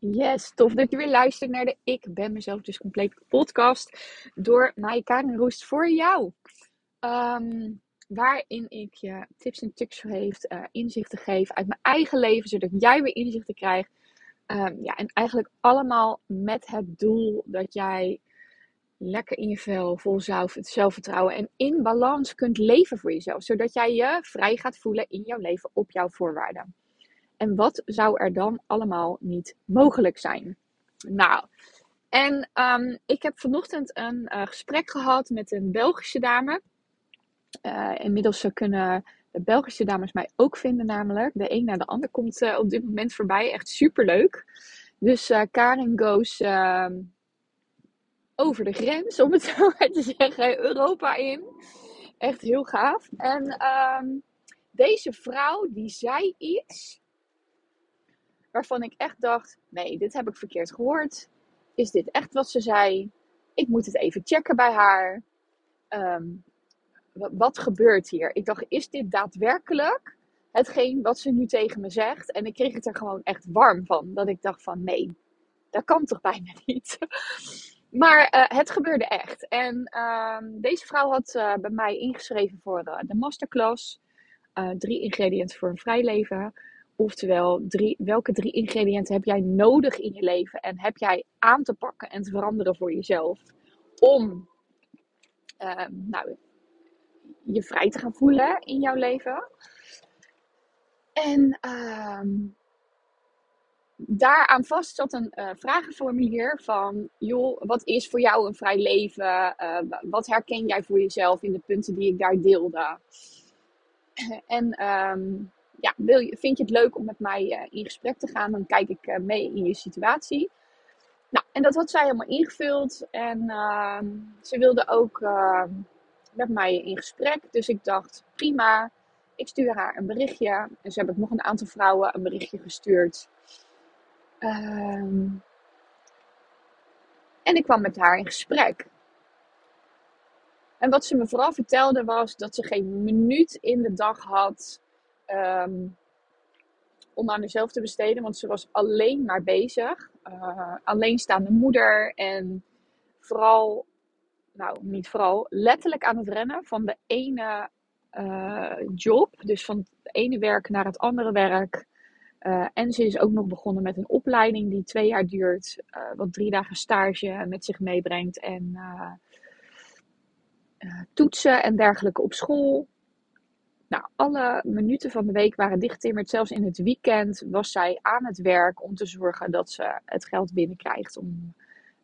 Yes, tof dat je weer luistert naar de Ik ben mezelf dus compleet podcast door mij, Karin Roest, voor jou. Ehm, waarin ik je tips en tricks geef, uh, inzichten geef uit mijn eigen leven, zodat jij weer inzichten krijgt. Um, ja, en eigenlijk allemaal met het doel dat jij lekker in je vel, vol zelfvertrouwen en in balans kunt leven voor jezelf. Zodat jij je vrij gaat voelen in jouw leven op jouw voorwaarden. En wat zou er dan allemaal niet mogelijk zijn? Nou, en um, ik heb vanochtend een uh, gesprek gehad met een Belgische dame. Uh, inmiddels kunnen de Belgische dames mij ook vinden, namelijk. De een naar de ander komt uh, op dit moment voorbij. Echt super leuk. Dus Karin goes ehm, over de grens, om het zo maar te zeggen, Europa in. Echt heel gaaf. En um, deze vrouw die zei iets waarvan ik echt dacht: nee, dit heb ik verkeerd gehoord. Is dit echt wat ze zei? Ik moet het even checken bij haar. Um, wat gebeurt hier? Ik dacht: is dit daadwerkelijk hetgeen wat ze nu tegen me zegt? En ik kreeg het er gewoon echt warm van. Dat ik dacht: van nee, dat kan toch bijna niet. Maar uh, het gebeurde echt. En uh, deze vrouw had uh, bij mij ingeschreven voor de, de masterclass. Drie ingrediënten voor een vrij leven. Oftewel, drie, welke drie ingrediënten heb jij nodig in je leven en heb jij aan te pakken en te veranderen voor jezelf om uh, nou, je vrij te gaan voelen in jouw leven? En uh, daaraan vast zat een uh, vragenformulier van, joh, wat is voor jou een vrij leven? Uh, wat herken jij voor jezelf in de punten die ik daar deelde? en um, ja, wil je, vind je het leuk om met mij uh, in gesprek te gaan? Dan kijk ik uh, mee in je situatie. Nou, en dat had zij helemaal ingevuld. En uh, ze wilde ook met mij in gesprek. Dus ik dacht, prima. Ik stuur haar een berichtje. En ze heb ik nog een aantal vrouwen een berichtje gestuurd. Ehm, en ik kwam met haar in gesprek. En wat ze me vooral vertelde was dat ze geen minuut in de dag had um, om aan mezelf te besteden. Want ze was alleen maar bezig. Uh, alleenstaande moeder. En vooral, nou niet vooral, letterlijk aan het rennen van de ene uh, job. Dus van het ene werk naar het andere werk. Uh, en ze is ook nog begonnen met een opleiding die twee jaar duurt. wat drie dagen stage met zich meebrengt. En toetsen en dergelijke op school. Nou, alle minuten van de week waren dichtgetimmerd. Zelfs in het weekend was zij aan het werk om te zorgen dat ze het geld binnenkrijgt om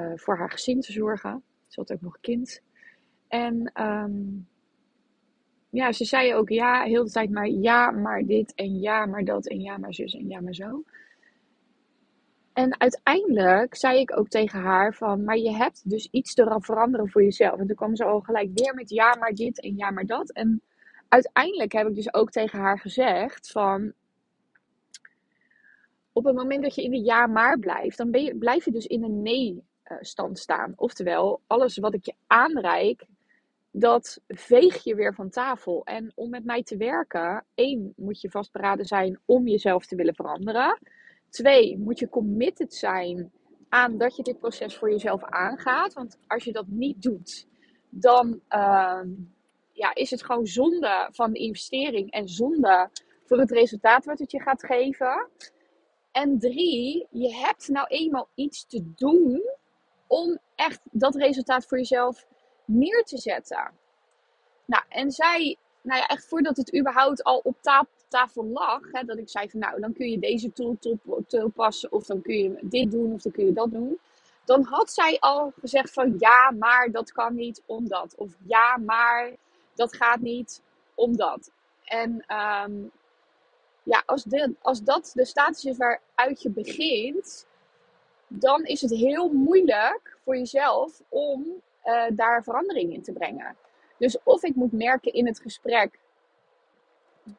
uh, voor haar gezin te zorgen. Ze had ook nog een kind. En um, ja, ze zei ook ja, heel de tijd maar ja, maar dit en ja, maar dat en ja, maar zus en ja, maar zo. En uiteindelijk zei ik ook tegen haar van, maar je hebt dus iets te veranderen voor jezelf. En toen kwam ze al gelijk weer met ja, maar dit en ja, maar dat. En uiteindelijk heb ik dus ook tegen haar gezegd van op het moment dat je in de ja maar blijft, dan blijf je dus in een nee stand staan. Oftewel, alles wat ik je aanreik, dat veeg je weer van tafel. En om met mij te werken, één, moet je vastberaden zijn om jezelf te willen veranderen. Twee, moet je committed zijn aan dat je dit proces voor jezelf aangaat. Want als je dat niet doet, dan, uh, ja, is het gewoon zonde van de investering en zonde voor het resultaat wat het je gaat geven. En drie, je hebt nou eenmaal iets te doen om echt dat resultaat voor jezelf neer te zetten. Nou, en zij, nou ja, echt voordat het überhaupt al op tafel lag, hè, dat ik zei van nou, dan kun je deze tool toepassen, of dan kun je dit doen, of dan kun je dat doen. Dan had zij al gezegd van ja, maar dat kan niet omdat. Of ja, maar dat gaat niet omdat. En um, ja, als, de, als dat de status is waaruit je begint, dan is het heel moeilijk voor jezelf om uh, daar verandering in te brengen. Dus of ik moet merken in het gesprek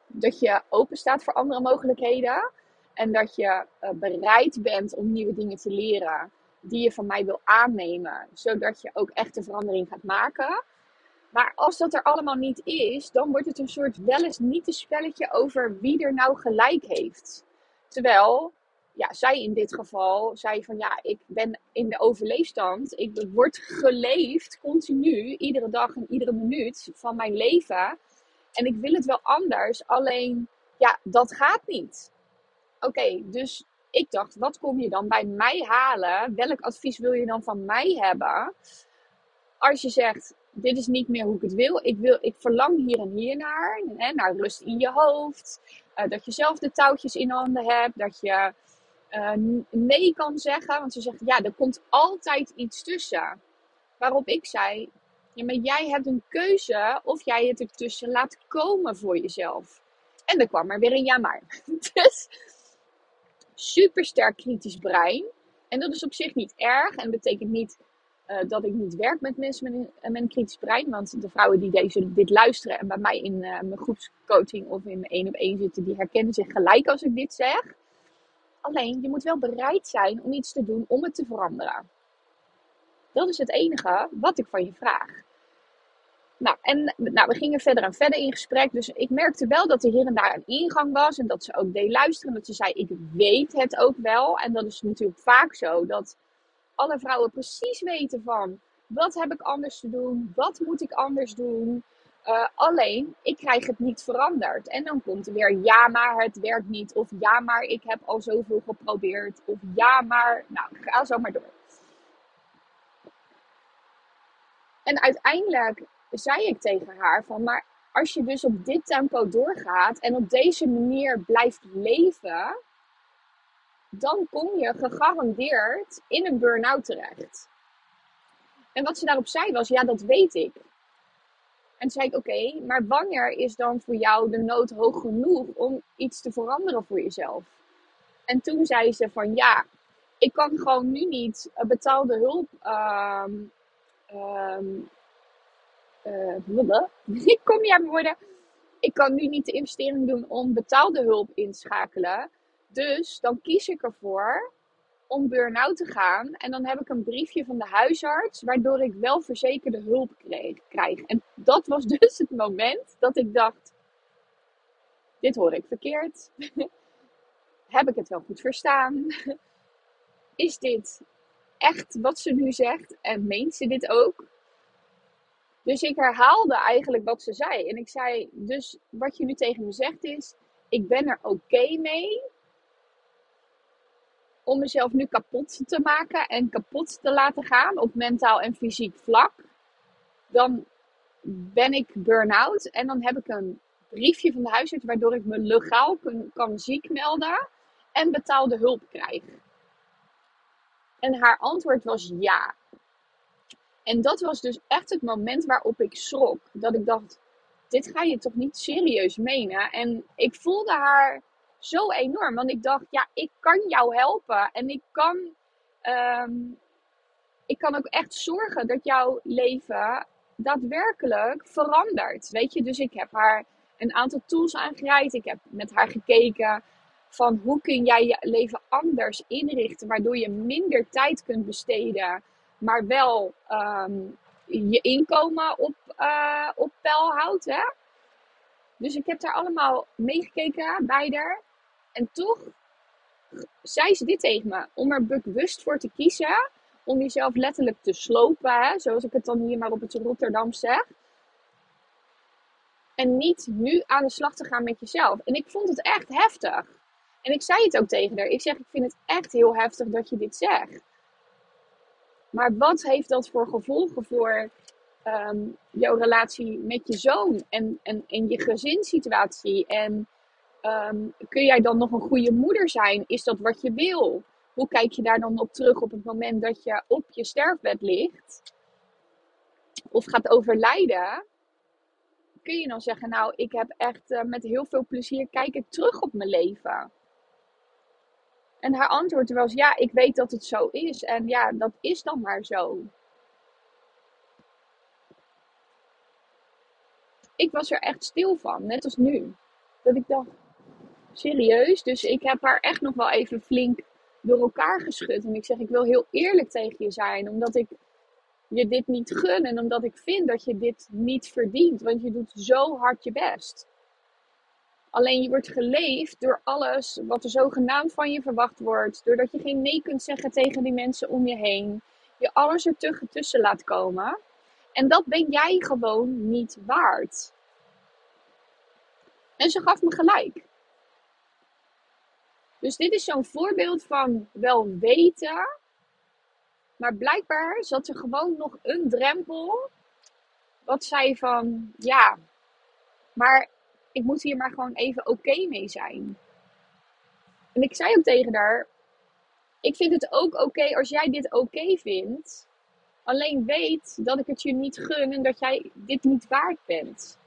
dat je open staat voor andere mogelijkheden. En dat je uh, bereid bent om nieuwe dingen te leren die je van mij wil aannemen. Zodat je ook echt de verandering gaat maken. Maar als dat er allemaal niet is, dan wordt het een soort wel eens niet een spelletje over wie er nou gelijk heeft. Terwijl ja, zij in dit geval zei van ja, ik ben in de overleefstand. Ik word geleefd continu, iedere dag en iedere minuut van mijn leven. En ik wil het wel anders, alleen ja, dat gaat niet. Oké, dus ik dacht, wat kom je dan bij mij halen? Welk advies wil je dan van mij hebben? Als je zegt, dit is niet meer hoe ik het wil. Ik, wil, ik verlang hier en hier naar. Hè, naar rust in je hoofd. Uh, dat je zelf de touwtjes in handen hebt. Dat je uh, nee kan zeggen. Want ze zeggen, ja, er komt altijd iets tussen. Waarop ik zei, ja, maar jij hebt een keuze of jij het ertussen laat komen voor jezelf. En dan kwam er weer een ja maar. Dus super sterk kritisch brein. En dat is op zich niet erg en betekent niet uh, dat ik niet werk met mensen met een, met kritisch brein. Want de vrouwen die deze, dit luisteren en bij mij in uh, mijn groepscoaching of in mijn één op één zitten, die herkennen zich gelijk als ik dit zeg. Alleen, je moet wel bereid zijn om iets te doen om het te veranderen. Dat is het enige wat ik van je vraag. Nou, en nou, we gingen verder en verder in gesprek. Dus ik merkte wel dat er hier en daar een ingang was. En dat ze ook deed luisteren. Dat ze zei, ik weet het ook wel. En dat is natuurlijk vaak zo. Dat alle vrouwen precies weten van... Wat heb ik anders te doen? Wat moet ik anders doen? Uh, alleen, ik krijg het niet veranderd. En dan komt er weer, ja maar het werkt niet. Of ja maar ik heb al zoveel geprobeerd. Of ja maar, nou ga zo maar door. En uiteindelijk zei ik tegen haar van, maar als je dus op dit tempo doorgaat en op deze manier blijft leven, dan kom je gegarandeerd in een burn-out terecht. En wat ze daarop zei was, ja, dat weet ik. En zei ik, oké, maar wanneer is dan voor jou de nood hoog genoeg om iets te veranderen voor jezelf? En toen zei ze van, ja, ik kan gewoon nu niet betaalde hulp um, um, uh, ik kom niet aan woorden. Ik kan nu niet de investering doen om betaalde hulp inschakelen. Dus dan kies ik ervoor om burn-out te gaan. En dan heb ik een briefje van de huisarts, waardoor ik wel verzekerde hulp krijg. En dat was dus het moment dat ik dacht: dit hoor ik verkeerd. heb ik het wel goed verstaan? Is dit echt wat ze nu zegt? En meent ze dit ook? Dus ik herhaalde eigenlijk wat ze zei. En ik zei, dus wat je nu tegen me zegt is, ik ben er oké mee om mezelf nu kapot te maken en kapot te laten gaan op mentaal en fysiek vlak. Dan ben ik burn-out en dan heb ik een briefje van de huisarts waardoor ik me legaal kan, kan ziek melden en betaalde hulp krijg. En haar antwoord was ja. En dat was dus echt het moment waarop ik schrok. Dat ik dacht, dit ga je toch niet serieus menen? En ik voelde haar zo enorm. Want ik dacht, ja, ik kan jou helpen. En ik kan, ehm, ik kan ook echt zorgen dat jouw leven daadwerkelijk verandert. Weet je, dus ik heb haar een aantal tools aangereikt. Ik heb met haar gekeken van hoe kun jij je leven anders inrichten, waardoor je minder tijd kunt besteden maar wel ehm, je inkomen op, uh, op peil houdt. Hè? Dus ik heb daar allemaal meegekeken bij haar. En toch zei ze dit tegen me. Om er bewust voor te kiezen. Om jezelf letterlijk te slopen. Hè? Zoals ik het dan hier maar op het Rotterdam zeg. En niet nu aan de slag te gaan met jezelf. En ik vond het echt heftig. En ik zei het ook tegen haar. Ik zeg, ik vind het echt heel heftig dat je dit zegt. Maar wat heeft dat voor gevolgen voor ehm, jouw relatie met je zoon en, en, en je gezinssituatie? En ehm, kun jij dan nog een goede moeder zijn? Is dat wat je wil? Hoe kijk je daar dan op terug op het moment dat je op je sterfbed ligt? Of gaat overlijden? Kun je dan zeggen, nou, ik heb echt uh, met heel veel plezier kijken terug op mijn leven. En haar antwoord was: Ja, ik weet dat het zo is. En ja, dat is dan maar zo. Ik was er echt stil van, net als nu. Dat ik dacht: Serieus? Dus ik heb haar echt nog wel even flink door elkaar geschud. En ik zeg: Ik wil heel eerlijk tegen je zijn, omdat ik je dit niet gun en omdat ik vind dat je dit niet verdient. Want je doet zo hard je best. Alleen je wordt geleefd door alles wat er zogenaamd van je verwacht wordt. Doordat je geen nee kunt zeggen tegen die mensen om je heen. Je alles er tussen laat komen. En dat ben jij gewoon niet waard. En ze gaf me gelijk. Dus dit is zo'n voorbeeld van wel weten. Maar blijkbaar zat er gewoon nog een drempel. Wat zei van, ja, maar ik moet hier maar gewoon even oké mee zijn. En ik zei ook tegen haar, ik vind het ook oké als jij dit oké vindt. Alleen weet dat ik het je niet gun en dat jij dit niet waard bent.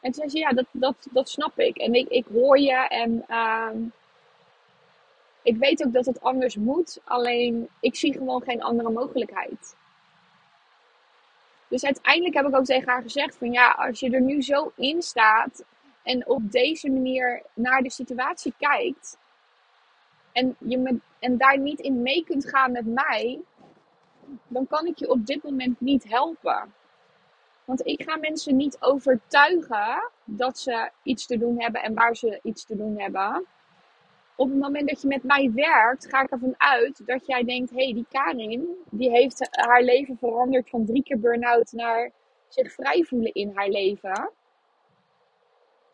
En toen zei ze, ja, dat, dat, dat snap ik. En ik, ik hoor je en uh, ik weet ook dat het anders moet. Alleen ik zie gewoon geen andere mogelijkheid. Dus uiteindelijk heb ik ook tegen haar gezegd van ja, als je er nu zo in staat en op deze manier naar de situatie kijkt en, je me, en daar niet in mee kunt gaan met mij, dan kan ik je op dit moment niet helpen. Want ik ga mensen niet overtuigen dat ze iets te doen hebben en waar ze iets te doen hebben. Op het moment dat je met mij werkt, ga ik ervan uit dat jij denkt: hé, hey, die Karin, die heeft haar leven veranderd van drie keer burn-out naar zich vrij voelen in haar leven.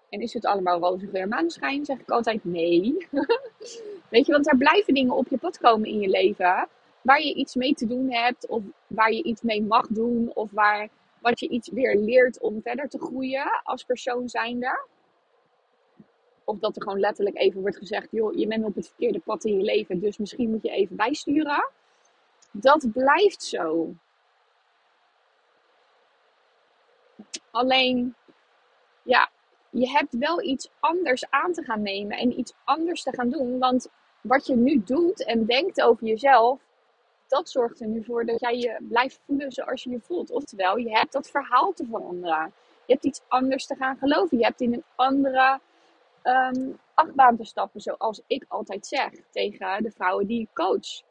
En is het allemaal roze geur maneschijn? Zeg ik altijd nee. Weet je, want er blijven dingen op je pad komen in je leven waar je iets mee te doen hebt, of waar je iets mee mag doen, of waar wat je iets weer leert om verder te groeien als persoon zijnde. Of dat er gewoon letterlijk even wordt gezegd, joh, je bent op het verkeerde pad in je leven, dus misschien moet je even bijsturen. Dat blijft zo. Alleen, ja, je hebt wel iets anders aan te gaan nemen en iets anders te gaan doen. Want wat je nu doet en denkt over jezelf, dat zorgt er nu voor dat jij je blijft voelen zoals je je voelt. Oftewel, je hebt dat verhaal te veranderen. Je hebt iets anders te gaan geloven. Je hebt in een andere um, achtbaan te stappen, zoals ik altijd zeg tegen de vrouwen die ik coach.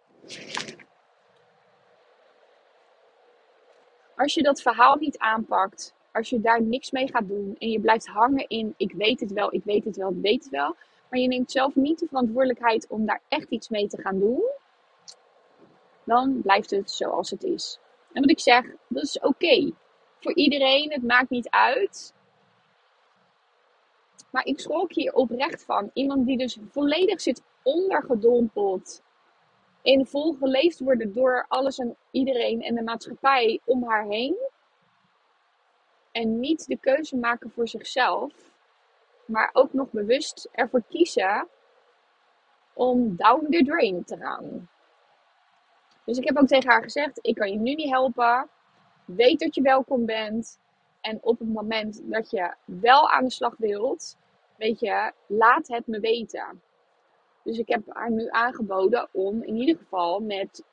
Als je dat verhaal niet aanpakt, als je daar niks mee gaat doen en je blijft hangen in ik weet het wel, ik weet het wel, ik weet het wel, maar je neemt zelf niet de verantwoordelijkheid om daar echt iets mee te gaan doen, dan blijft het zoals het is. En wat ik zeg, dat is oké. Voor iedereen, het maakt niet uit. Maar ik schrok hier oprecht van. Iemand die dus volledig zit ondergedompeld. In volgeleefd worden door alles en iedereen en de maatschappij om haar heen. En niet de keuze maken voor zichzelf. Maar ook nog bewust ervoor kiezen om down the drain te gaan. Dus ik heb ook tegen haar gezegd: ik kan je nu niet helpen. Weet dat je welkom bent. En op het moment dat je wel aan de slag wilt, weet je, laat het me weten. Dus ik heb haar nu aangeboden om in ieder geval met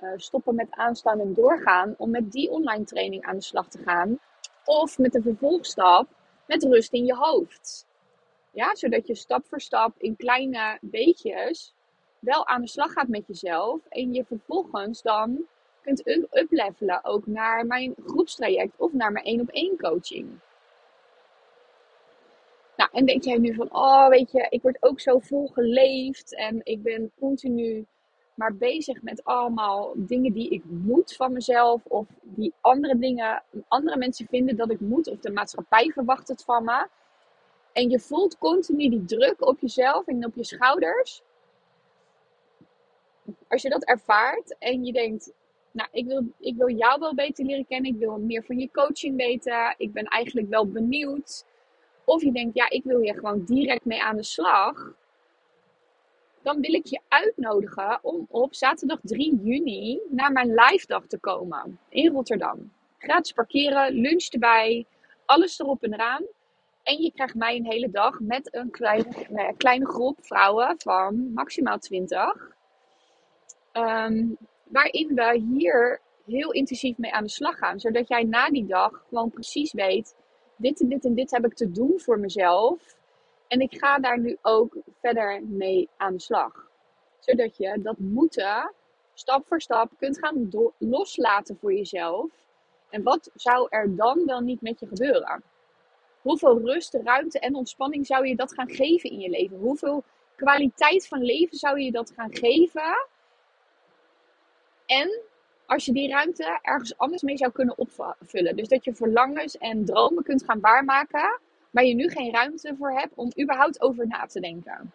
uh, stoppen met aanstaan en doorgaan, om met die online training aan de slag te gaan. Of met de vervolgstap met rust in je hoofd. Ja, zodat je stap voor stap in kleine beetjes wel aan de slag gaat met jezelf. En je vervolgens dan kunt uplevelen ook naar mijn groepstraject of naar mijn één op één coaching. Nou, en denk jij nu van, oh weet je, ik word ook zo volgeleefd en ik ben continu maar bezig met allemaal dingen die ik moet van mezelf of die andere dingen, andere mensen vinden dat ik moet of de maatschappij verwacht het van me. En je voelt continu die druk op jezelf en op je schouders als je dat ervaart en je denkt, nou, ik wil, ik wil jou wel beter leren kennen, ik wil meer van je coaching weten, ik ben eigenlijk wel benieuwd. Of je denkt, ja, ik wil hier gewoon direct mee aan de slag. Dan wil ik je uitnodigen om op zaterdag 3 juni naar mijn live dag te komen in Rotterdam. Gratis parkeren, lunch erbij, alles erop en eraan. En je krijgt mij een hele dag met een kleine, kleine groep vrouwen van maximaal 20. Ehm, waarin we hier heel intensief mee aan de slag gaan. Zodat jij na die dag gewoon precies weet: dit en dit en dit heb ik te doen voor mezelf. En ik ga daar nu ook verder mee aan de slag. Zodat je dat moeten stap voor stap kunt gaan loslaten voor jezelf. En wat zou er dan wel niet met je gebeuren? hoeveel rust, ruimte en ontspanning zou je dat gaan geven in je leven? Hoeveel kwaliteit van leven zou je dat gaan geven? En als je die ruimte ergens anders mee zou kunnen opvullen. Dus dat je verlangens en dromen kunt gaan waarmaken, waar je nu geen ruimte voor hebt om überhaupt over na te denken.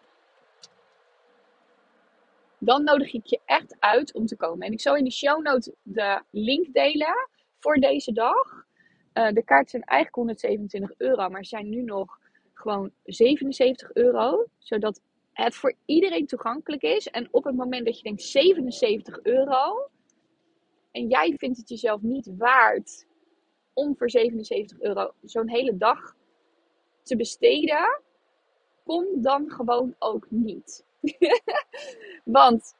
Dan nodig ik je echt uit om te komen. En ik zal in de show notes de link delen voor deze dag. Uh, de kaarten zijn eigenlijk 127 euro, maar zijn nu nog gewoon 77 euro. Zodat het voor iedereen toegankelijk is. En op het moment dat je denkt 77 euro, en jij vindt het jezelf niet waard om voor 77 euro zo'n hele dag te besteden, kom dan gewoon ook niet. Want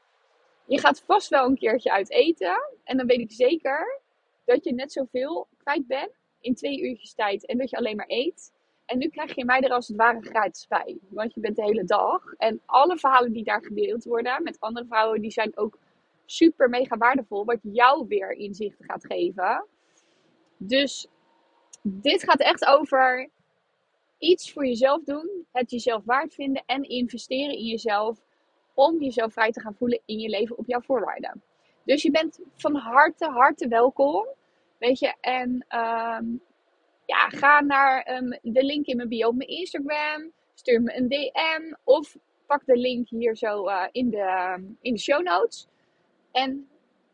je gaat vast wel een keertje uit eten. En dan weet ik zeker dat je net zoveel kwijt bent in twee uurtjes tijd. En dat je alleen maar eet. En nu krijg je mij er als het ware gratis bij. Want je bent de hele dag. En alle verhalen die daar gedeeld worden met andere vrouwen, die zijn ook super mega waardevol. Wat jou weer inzichten gaat geven. Dus dit gaat echt over iets voor jezelf doen. Het jezelf waard vinden en investeren in jezelf. Om jezelf vrij te gaan voelen in je leven op jouw voorwaarden. Dus je bent van harte, harte welkom. Weet je, en ehm, ja, ga naar um, de link in mijn bio op mijn Instagram. Stuur me een DM of pak de link hier zo uh, in, de, in de show notes. En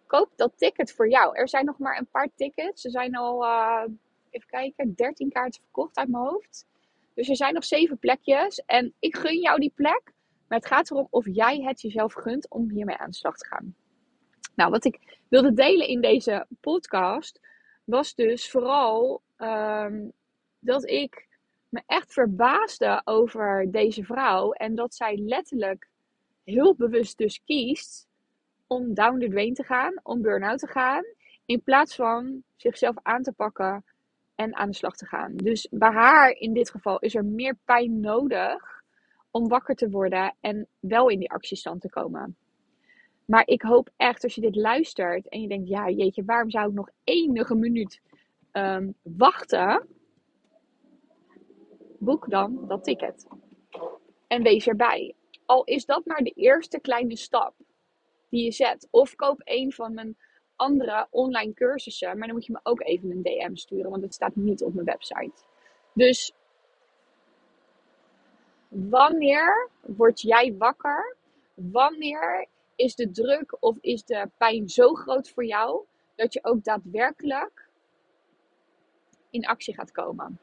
koop dat ticket voor jou. Er zijn nog maar een paar tickets. Er zijn al, uh, even kijken, 13 kaarten verkocht uit mijn hoofd. Dus er zijn nog 7 plekjes. En ik gun jou die plek. Maar het gaat erom of jij het jezelf gunt om hiermee aan de slag te gaan. Nou, wat ik wilde delen in deze podcast was dus vooral Ehm, dat ik me echt verbaasde over deze vrouw. En dat zij letterlijk heel bewust dus kiest om down the drain te gaan, om burn-out te gaan. In plaats van zichzelf aan te pakken en aan de slag te gaan. Dus bij haar in dit geval is er meer pijn nodig om wakker te worden en wel in die actiestand te komen. Maar ik hoop echt als je dit luistert en je denkt, ja jeetje, waarom zou ik nog enige minuut um, wachten, boek dan dat ticket. En wees erbij. Al is dat maar de eerste kleine stap die je zet. Of koop een van mijn andere online cursussen. Maar dan moet je me ook even een DM sturen, want het staat niet op mijn website. Dus wanneer word jij wakker? Wanneer is de druk of is de pijn zo groot voor jou dat je ook daadwerkelijk in actie gaat komen.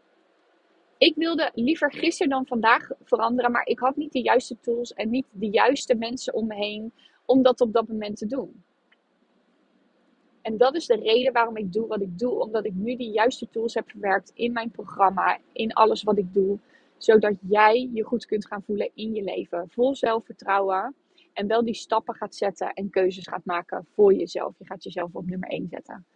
Ik wilde liever gisteren dan vandaag veranderen, maar ik had niet de juiste tools en niet de juiste mensen om me heen om dat op dat moment te doen. En dat is de reden waarom ik doe wat ik doe, omdat ik nu die juiste tools heb verwerkt in mijn programma, in alles wat ik doe, zodat jij je goed kunt gaan voelen in je leven, vol zelfvertrouwen en wel die stappen gaat zetten en keuzes gaat maken voor jezelf. Je gaat jezelf op nummer 1 zetten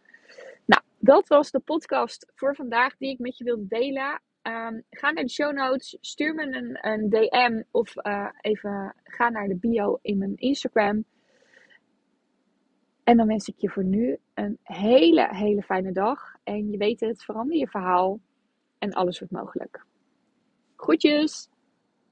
dat was de podcast voor vandaag die ik met je wilde delen. Ehm, ga naar de show notes, stuur me een, een DM of uh, even ga naar de bio in mijn Instagram. En dan wens ik je voor nu een hele, hele fijne dag. En je weet het, verander je verhaal en alles wordt mogelijk. Groetjes!